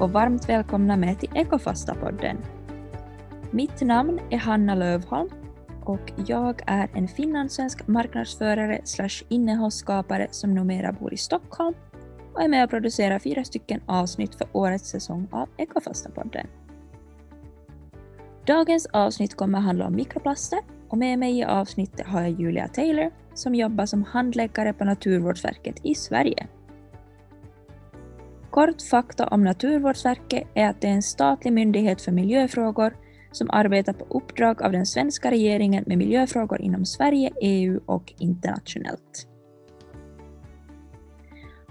Och varmt välkomna med till Ekofasta-podden. Mitt namn är Hanna Lövholm och jag är en finlandssvensk marknadsförare slash innehållsskapare som numera bor i Stockholm och är med och producerar fyra stycken avsnitt för årets säsong av Ekofasta-podden. Dagens avsnitt kommer att handla om mikroplaster och med mig i avsnittet har jag Julia Taylor som jobbar som handläggare på Naturvårdsverket i Sverige. Kort fakta om Naturvårdsverket är att det är en statlig myndighet för miljöfrågor som arbetar på uppdrag av den svenska regeringen med miljöfrågor inom Sverige, EU och internationellt.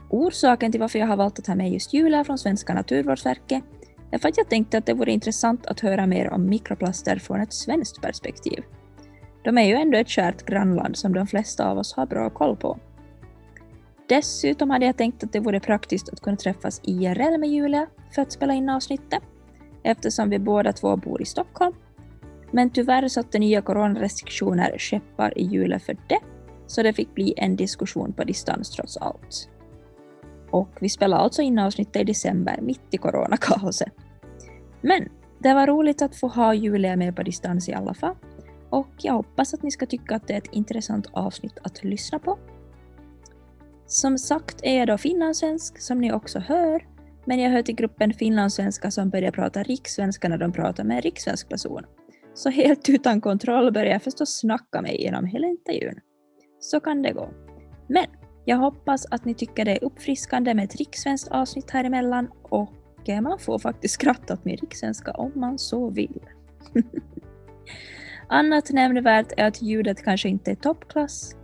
Orsaken till varför jag har valt att ha med just Julia från Svenska Naturvårdsverket är för att jag tänkte att det vore intressant att höra mer om mikroplaster från ett svenskt perspektiv. De är ju ändå ett kärt grannland som de flesta av oss har bra koll på. Dessutom hade jag tänkt att det vore praktiskt att kunna träffas IRL med Julia för att spela in avsnittet, eftersom vi båda två bor i Stockholm. Men tyvärr satte nya coronarestriktioner käppar i hjulet för det, så det fick bli en diskussion på distans trots allt. Och vi spelade alltså in avsnittet i december, mitt i coronakaoset. Men det var roligt att få ha Julia med på distans i alla fall. Och jag hoppas att ni ska tycka att det är ett intressant avsnitt att lyssna på. Som sagt är jag då finlandssvensk, som ni också hör, men jag hör till gruppen finlandssvenskar som börjar prata rikssvenska när de pratar med en rikssvensk person. Så helt utan kontroll börjar jag förstås snacka mig genom hela intervjun. Så kan det gå. Men jag hoppas att ni tycker det är uppfriskande med ett rikssvenskt avsnitt här emellan och eh, man får faktiskt skratta åt min rikssvenska om man så vill. Annat nämnvärt är att ljudet kanske inte är toppklass,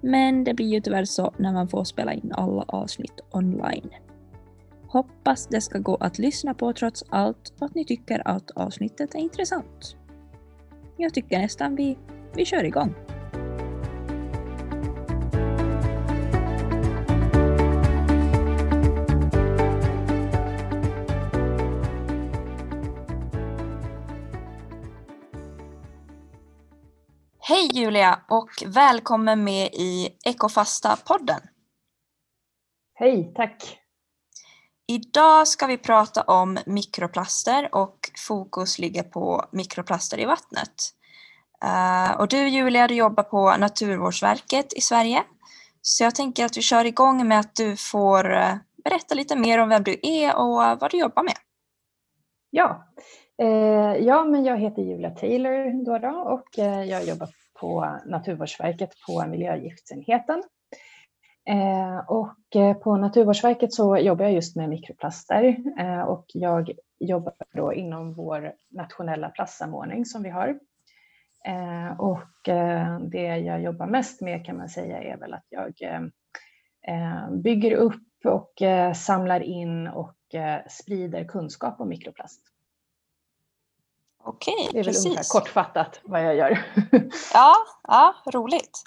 men det blir ju tyvärr så när man får spela in alla avsnitt online. Hoppas det ska gå att lyssna på trots allt och att ni tycker att avsnittet är intressant. Jag tycker nästan vi, vi kör igång. Hej Julia och välkommen med i Ekofasta-podden. Hej, tack. Idag ska vi prata om mikroplaster och fokus ligger på mikroplaster i vattnet. Uh, och du Julia, du jobbar på Naturvårdsverket i Sverige. Så jag tänker att vi kör igång med att du får uh, berätta lite mer om vem du är och vad du jobbar med. Ja, eh, Eh, ja men jag heter Julia Taylor då, då och eh, jag jobbar på Naturvårdsverket på miljögiftsenheten. Eh, och eh, på Naturvårdsverket så jobbar jag just med mikroplaster eh, och jag jobbar då inom vår nationella plastsamordning som vi har. Eh, och det jag jobbar mest med kan man säga är väl att jag bygger upp och samlar in och sprider kunskap om mikroplast. Okej, Det är precis. väl ungefär kortfattat vad jag gör. Ja, ja roligt.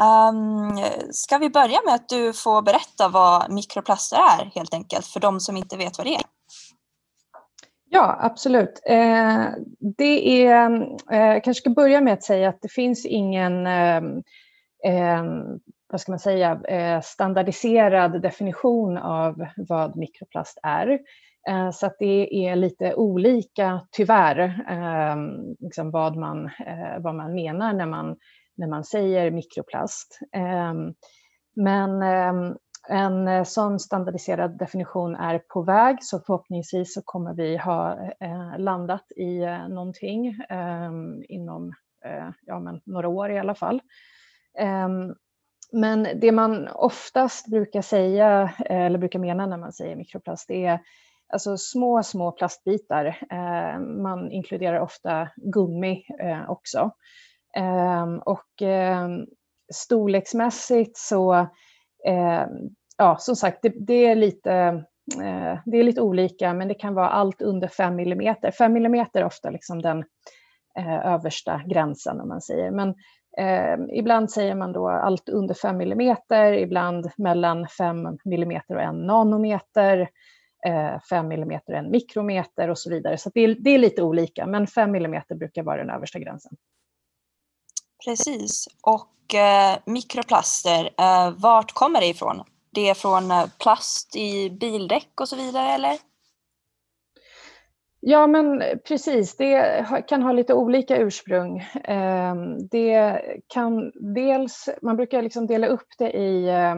Um, ska vi börja med att du får berätta vad mikroplaster är helt enkelt för de som inte vet vad det är? Ja, absolut. Eh, det är, eh, jag kanske ska börja med att säga att det finns ingen eh, vad ska man säga, eh, standardiserad definition av vad mikroplast är. Eh, så att det är lite olika, tyvärr, eh, liksom vad, man, eh, vad man menar när man, när man säger mikroplast. Eh, men eh, en eh, sån standardiserad definition är på väg, så förhoppningsvis så kommer vi ha landat i någonting inom ja, men några år i alla fall. Men det man oftast brukar säga, eller brukar mena när man säger mikroplast, det är alltså små, små plastbitar. Eh, man inkluderar ofta gummi eh, också. Eh, och ehm, storleksmässigt så, ehm, ja som sagt, det, det är lite eh, det är lite olika, men det kan vara allt under 5 mm. 5 mm är ofta liksom den eh, översta gränsen om man säger. Men Eh, ibland säger man då allt under 5 mm, ibland mellan 5 mm och 1 nanometer. 5 eh, mm en mikrometer och så vidare. Så det är, det är lite olika, men 5 mm brukar vara den översta gränsen. Precis. Och eh, mikroplaster, eh, vart kommer det ifrån? Det är från eh, plast i bildäck och så vidare eller? Ja, men precis. Det kan ha lite olika ursprung. Ehm, det kan dels, man brukar liksom dela upp det i eh,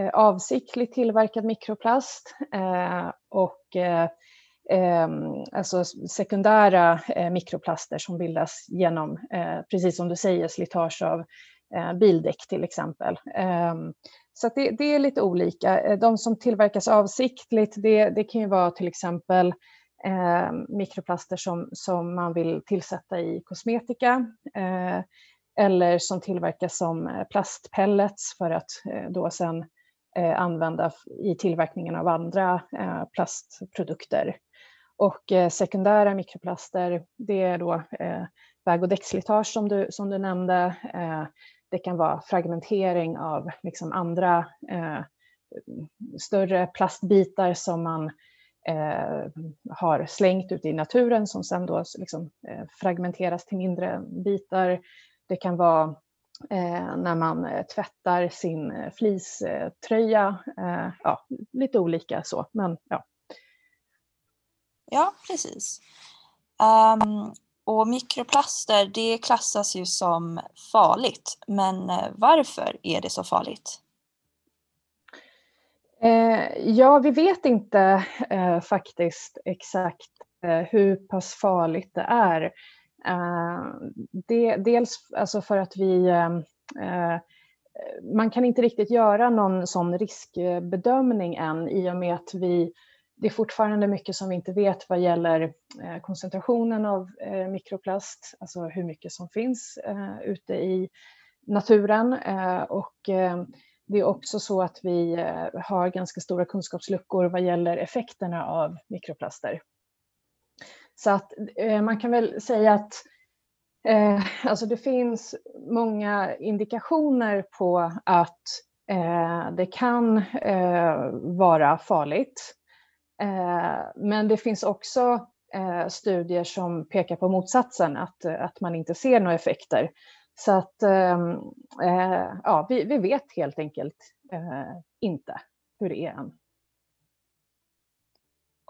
Eh, avsiktligt tillverkad mikroplast eh, och eh, ehm, alltså sekundära eh, mikroplaster som bildas genom, eh, precis som du säger, slitage av bildäck till exempel. Ehm, så det, det, är lite olika. De som tillverkas avsiktligt, det, det kan ju vara till exempel eh, mikroplaster som, som man vill tillsätta i kosmetika eh, eller som tillverkas som plastpellets för att eh, då sen eh, Eh, använda i tillverkningen av andra eh, plastprodukter. Och eh, sekundära mikroplaster, det är då eh, väg och däckslitage som du, som du nämnde. det kan vara fragmentering av liksom andra större plastbitar som man eh, har slängt ute i naturen som sen då liksom, eh, fragmenteras till mindre bitar. Det kan vara när man eh, tvättar sin eh, fleecetröja. Eh, ja, lite olika så, men ja. Ja, precis. Um, och mikroplaster, det klassas ju som farligt. Men varför är det så farligt? Eh, ja, vi vet inte eh, faktiskt exakt eh, hur pass farligt det är. Eh, det, dels alltså för att vi ehm, eh, man kan inte riktigt göra någon sån riskbedömning än i och med att vi, det är fortfarande mycket som vi inte vet vad gäller eh, koncentrationen av eh, mikroplast, alltså hur mycket som finns ute i naturen. Och det är också så att vi har ganska stora kunskapsluckor vad gäller effekterna av mikroplaster. Så att eh, man kan väl säga att eh, alltså det finns många indikationer på att eh, det kan eh, vara farligt. Eh, men det finns också eh, studier som pekar på motsatsen, att, att man inte ser några effekter. Så att ehm, eh, ja, vi, vi vet helt enkelt eh, inte hur det är än.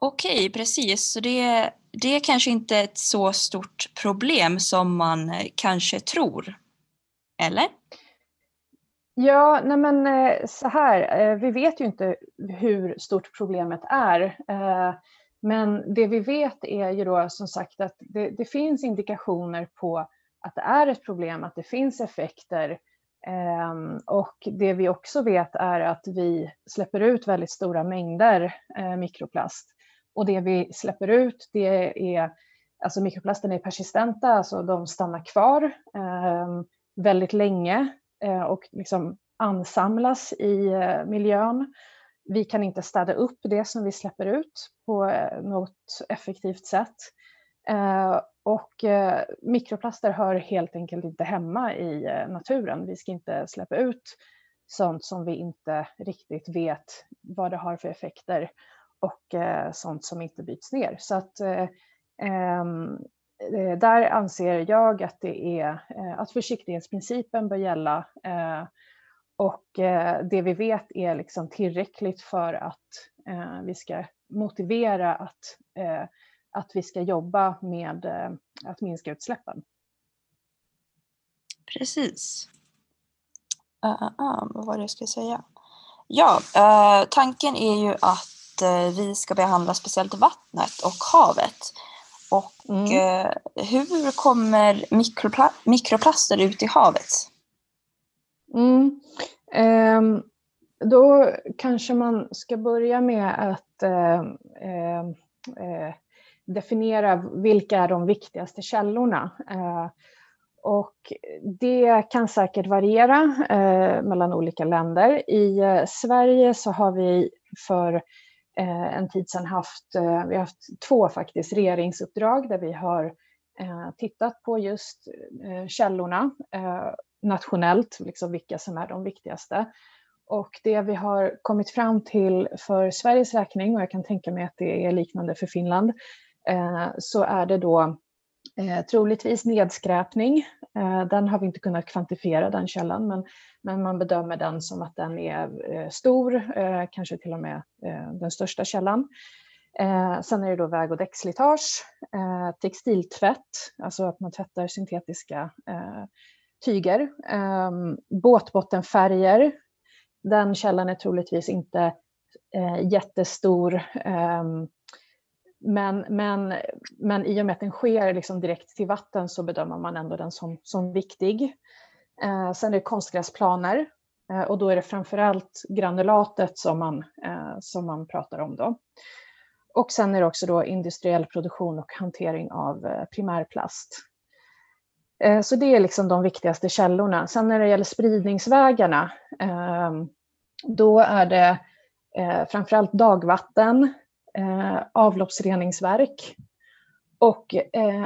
Okej, precis. Så det, det är kanske inte ett så stort problem som man eh, kanske tror. Eller? Ja, nej men eh, så här, eh, vi vet ju inte hur stort problemet är. Men det vi vet är ju då som sagt att det, det finns indikationer på att det är ett problem, att det finns effekter. Ehm, och det vi också vet är att vi släpper ut väldigt stora mängder mikroplast. Och det vi släpper ut, det är, alltså mikroplasterna är persistenta, alltså de stannar kvar eh, väldigt länge eh, och liksom ansamlas i eh, miljön. Vi kan inte städa upp det som vi släpper ut på eh, något effektivt sätt. Eh, och eh, mikroplaster hör helt enkelt inte hemma i eh, naturen. Vi ska inte släppa ut sånt som vi inte riktigt vet vad det har för effekter och eh, sånt som inte byts ner. Så att eh, ehm, eh där anser jag att det är eh, att försiktighetsprincipen bör gälla eh, och det vi vet är liksom tillräckligt för att vi ska motivera att att vi ska jobba med eh, att minska utsläppen. Precis. Uh, uh, uh, vad var det jag skulle säga? Ja, uh, tanken är ju att uh, vi ska behandla speciellt vattnet och havet. Och mm. uh, hur kommer mikropla mikroplaster ut i havet? Mm. Um, då kanske man ska börja med att definiera vilka är de viktigaste källorna. Eh, och det kan säkert variera eh, mellan olika länder. I eh, Sverige så har vi för Eh, en tid sedan haft, eh, vi har haft två faktiskt regeringsuppdrag där vi har eh, tittat på just källorna nationellt, liksom vilka som är de viktigaste. Och det vi har kommit fram till för Sveriges räkning, och jag kan tänka mig att det är liknande för Finland, Eh, så är det då eh, troligtvis nedskräpning. Eh, den har vi inte kunnat kvantifiera, den källan, men, men man bedömer den som att den är eh, stor, eh, kanske till och med eh, den största källan. Eh, sen är det då väg och däckslitage, eh, textiltvätt, alltså att man tvättar syntetiska eh, tyger, eh, båtbottenfärger. Den källan är troligtvis inte eh, jättestor, eh, men, men, men i och med att den sker liksom direkt till vatten så bedömer man ändå den som, som viktig. Eh, sen är det konstgräsplaner eh, och då är det framförallt granulatet som man, eh, som man pratar om. Då. Och sen är det också då industriell produktion och hantering av eh, primärplast. Eh, så det är liksom de viktigaste källorna. Sen när det gäller spridningsvägarna, eh, då är det eh, framförallt dagvatten, avloppsreningsverk och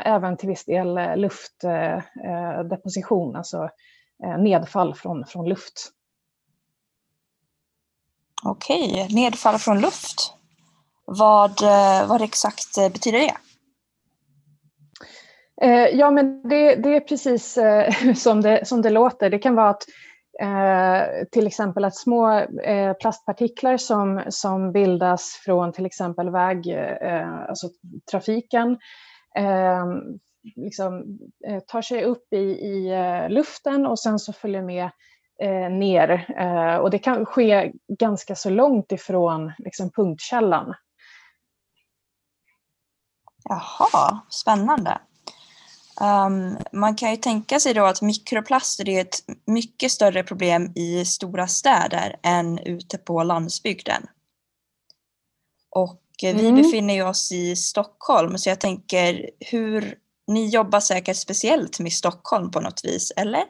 även till viss del luftdeposition, alltså nedfall från, från luft. Okej, nedfall från luft. Vad, eh, vad exakt eh, betyder det? Eh, ja, men det, det är precis som det, som det låter. Det kan vara att Eh, till exempel att små eh, plastpartiklar som, som bildas från till exempel väg, eh, alltså trafiken, liksom, tar sig upp i, i luften och sen så följer med ner. och det kan ske ganska så långt ifrån liksom, punktkällan. Jaha, spännande. Um, man kan ju tänka sig då att mikroplaster är ett mycket större problem i stora städer än ute på landsbygden. Och mm. vi befinner oss i Stockholm så jag tänker hur ni jobbar säkert speciellt med Stockholm på något vis, eller?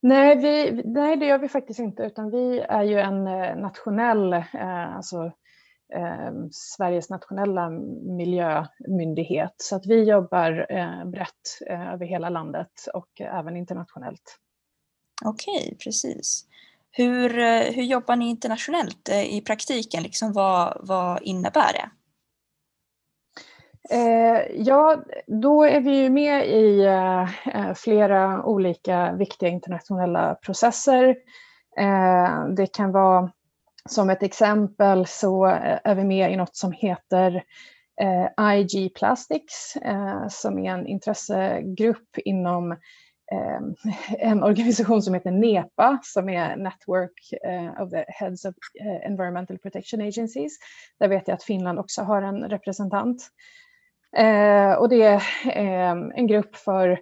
Nej, vi, nej, det gör vi faktiskt inte, utan vi är ju en eh, nationell, eh, alltså eh, Sveriges nationella miljömyndighet. Så att vi jobbar eh, brett eh, över hela landet och även internationellt. Okej, precis. Hur, eh, hur jobbar ni internationellt i praktiken? Liksom vad, vad innebär det? Ja, då är vi ju med i flera olika viktiga internationella processer. Det kan vara som ett exempel så eh, är vi med i något som heter eh, IG Plastics eh, som är en intressegrupp inom eh, en organisation som heter NEPA som är Network eh, of the Heads of eh, Environmental Protection Agencies. Där vet jag att Finland också har en representant. Eh, och det är en grupp för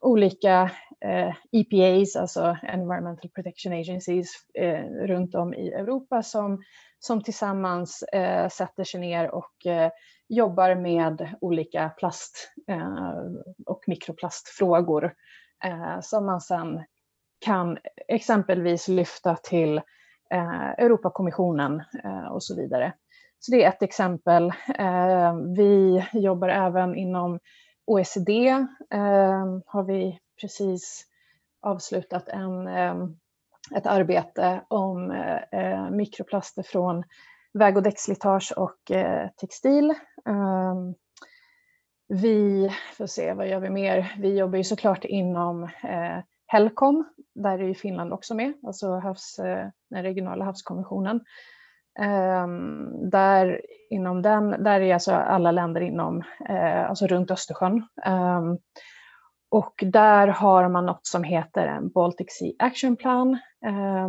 olika Eh, EPAs, alltså Environmental Protection Agencies, eh, runt om i Europa som, som tillsammans eh, sätter sig ner och eh, jobbar med olika plast eh, och mikroplastfrågor eh, som man sedan kan exempelvis lyfta till eh, Europakommissionen eh, och så vidare. Så det är ett exempel. Vi jobbar även inom OECD, har vi precis avslutat en, eh, ett arbete om eh, mikroplaster från väg och däckslitage och eh, textil. Ehm, vi får se, vad gör vi mer? Vi jobbar ju såklart inom HELCOM, där är ju Finland också med, alltså havs, den regionala havskonventionen. Ehm, där, inom den, där är alltså alla länder inom, alltså runt Östersjön. Ehm, och där har man något som heter en Baltic Sea Action Plan eh,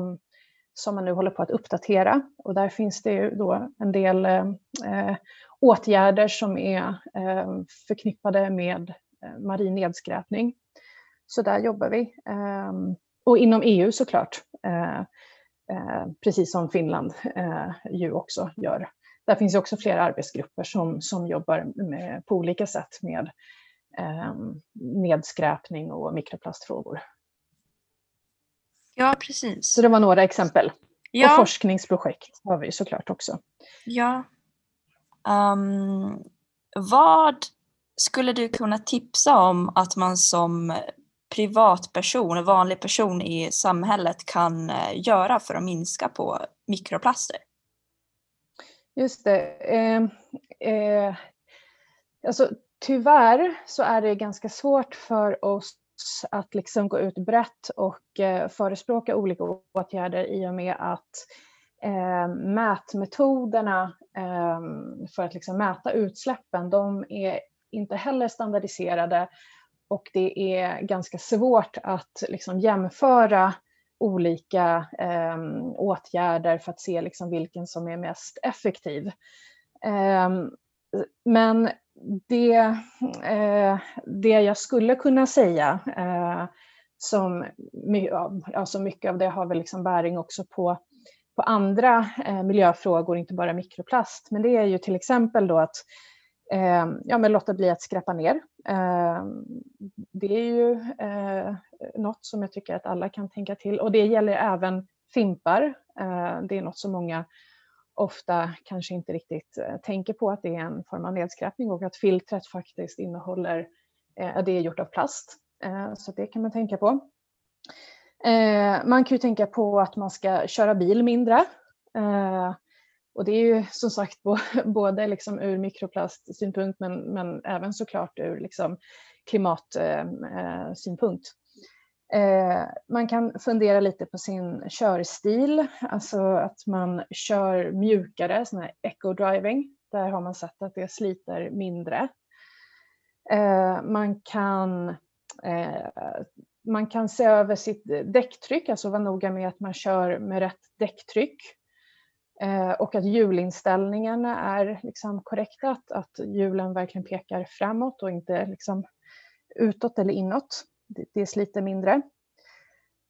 som man nu håller på att uppdatera. Och där finns det då en del eh, åtgärder som är eh, förknippade med eh, marin nedskräpning. Så där jobbar vi. Ehm, och inom EU såklart, eh, eh, precis som Finland eh, ju också gör. Där finns också flera arbetsgrupper som, som jobbar med, på olika sätt med nedskräpning och mikroplastfrågor. Ja, precis. Så det var några exempel. Ja. Och forskningsprojekt har vi såklart också. Ja. Um, vad skulle du kunna tipsa om att man som privatperson, vanlig person i samhället kan eh, göra för att minska på mikroplaster? Just det. Eh, eh, alltså, tyvärr så är det ganska svårt för oss att liksom gå ut brett och eh, förespråka olika åtgärder i och med att eh, mätmetoderna eh, för att liksom mäta utsläppen, de är inte heller standardiserade och det är ganska svårt att liksom jämföra olika eh, åtgärder för att se liksom vilken som är mest effektiv. Eh, men det, eh, det jag skulle kunna säga eh, som alltså mycket av det har väl liksom bäring också på, på andra eh, miljöfrågor, inte bara mikroplast. Men det är ju till exempel då att eh, ja, men låta bli att skräpa ner. Eh, det är ju eh, något som jag tycker att alla kan tänka till och det gäller även fimpar. Eh, det är något som många ofta kanske inte riktigt eh, tänker på att det är en form av nedskräpning och att filtret faktiskt innehåller, eh, det är gjort av plast. Eh, så det kan man tänka på. Eh, man kan ju tänka på att man ska köra bil mindre. Eh, och det är ju som sagt både liksom ur mikroplastsynpunkt men, men även såklart ur liksom klimatsynpunkt. Eh, man kan fundera lite på sin körstil, alltså att man kör mjukare, sån här eco-driving. Där har man sett att det sliter mindre. Eh, man, kan, eh, man kan se över sitt däcktryck, alltså vara noga med att man kör med rätt däcktryck. Och att hjulinställningarna är liksom korrekta, att, att hjulen verkligen pekar framåt och inte liksom utåt eller inåt det sliter mindre.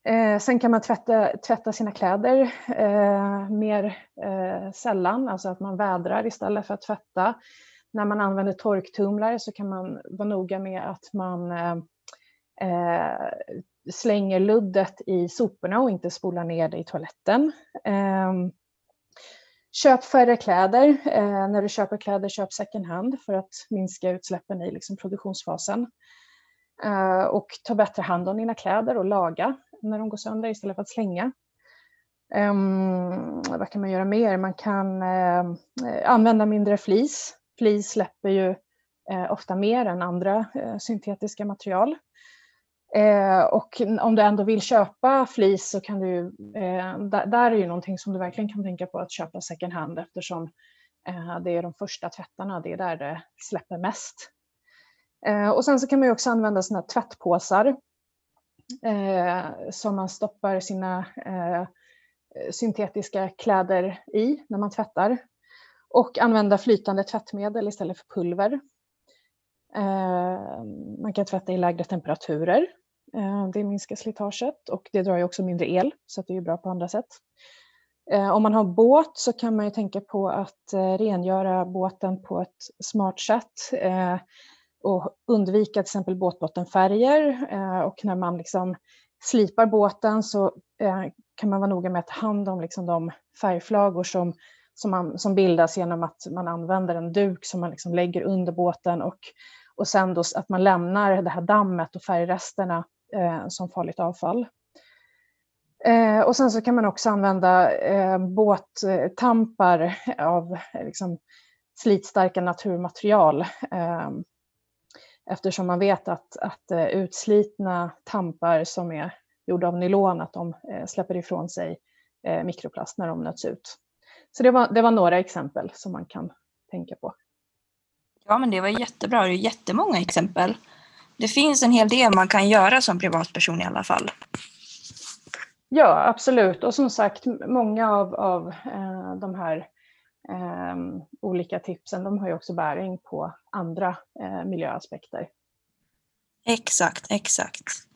Eh, sen kan man tvätta, tvätta sina kläder eh, mer eh, sällan, alltså att man vädrar istället för att tvätta. När man använder torktumlare så kan man vara noga med att man eh, eh slänger luddet i soporna och inte spolar ner det i toaletten. Ehm, köp färre kläder. Eh, när du köper kläder, köp second hand för att minska utsläppen i liksom, produktionsfasen. Eh, och ta bättre hand om dina kläder och laga när de går sönder istället för att slänga. Um, vad kan man göra mer? Man kan uh, använda mindre flis. Flis släpper ju uh, ofta mer än andra uh, syntetiska material. och om du ändå vill köpa flis så kan du, där, där, är ju någonting som du verkligen kan tänka på att köpa second hand eftersom det är de första tvättarna, det är där det släpper mest Eh, och sen så kan man ju också använda sina tvättpåsar eh, som man stoppar sina eh, syntetiska kläder i när man tvättar. Och använda flytande tvättmedel istället för pulver. Eh, man kan tvätta i lägre temperaturer. Eh, det minskar slitaget och det drar ju också mindre el så det är bra på andra sätt. Eh, om man har båt så kan man ju tänka på att eh, rengöra båten på ett smart sätt eh, och undvika till exempel båtbottenfärger eh, och när man liksom slipar båten så eh, kan man vara noga med att ta hand om liksom de färgflagor som, som, man, som bildas genom att man använder en duk som man liksom lägger under båten och, och sen då att man lämnar det här dammet och färgresterna eh, som farligt avfall. Eh, och sen så kan man också använda eh, båttampar av eh, liksom, slitstarka naturmaterial eh, eftersom man vet att, att eh, utslitna tampar som är gjorda av nylon, att de eh, släpper ifrån sig eh, mikroplast när de nöts ut. Så det var, det var några exempel som man kan tänka på. Ja, men det var jättebra. Det är jättemånga exempel. Det finns en hel del man kan göra som privatperson i alla fall. Ja, absolut. Och som sagt, många av, av de här olika tipsen, de har ju också bäring på andra eh, miljöaspekter. Exakt, exakt.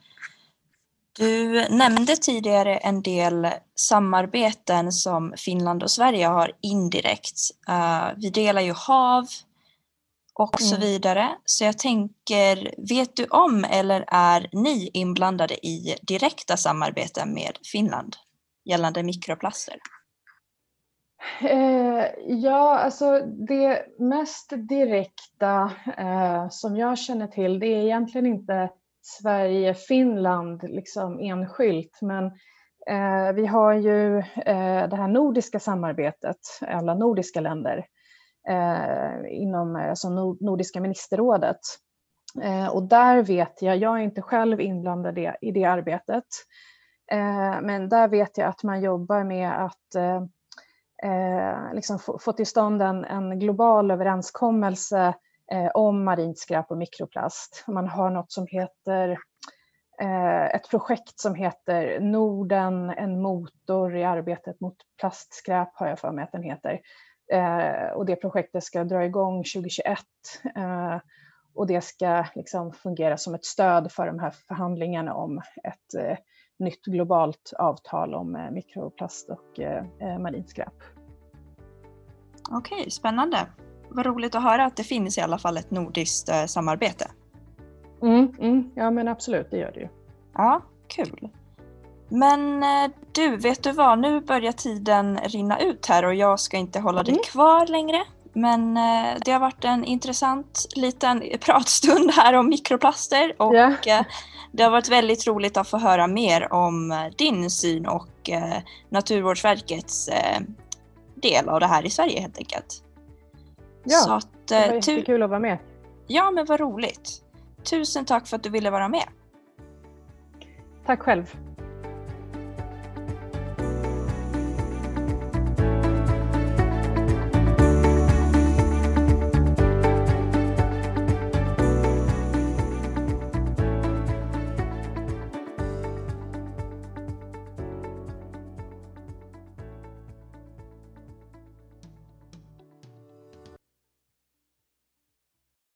Du nämnde tidigare en del samarbeten som Finland och Sverige har indirekt. Uh, vi delar ju hav och mm. så vidare. Så jag tänker, vet du om eller är ni inblandade i direkta samarbeten med Finland gällande mikroplaster? Eh, ja, alltså det mest direkta eh, som jag känner till, det är egentligen inte Sverige-Finland liksom enskilt, men eh, vi har ju eh, det här nordiska samarbetet, alla nordiska länder, eh, inom alltså Nordiska ministerrådet. Eh, och där vet jag, jag är inte själv inblandad i, i det arbetet, eh, men där vet jag att man jobbar med att eh, eh, liksom få, få till stånd en, en global överenskommelse eh, om marint skräp och mikroplast. Man har något som heter eh, ett projekt som heter Norden, en motor i arbetet mot plastskräp har jag för mig att den heter. Eh, och det projektet ska dra igång 2021 eh, och det ska liksom fungera som ett stöd för de här förhandlingarna om ett nytt globalt avtal om eh, mikroplast och eh, eh, marint skräp. Okej, spännande. Vad roligt att höra att det finns i alla fall ett nordiskt samarbete. Mm, mm, ja men absolut, det gör det ju. Ja, kul. Men du, vet du vad? Nu börjar tiden rinna ut här och jag ska inte hålla dig Mm. kvar längre. Men det har varit en intressant liten pratstund här om mikroplaster och Ja. Det har varit väldigt roligt att få höra mer om eh, din syn och eh, Naturvårdsverkets eh, del av det här i Sverige helt enkelt. Ja, Så att, Det var jättekul att vara med. ja men vad roligt. Tusen tack för att du ville vara med. Tack själv.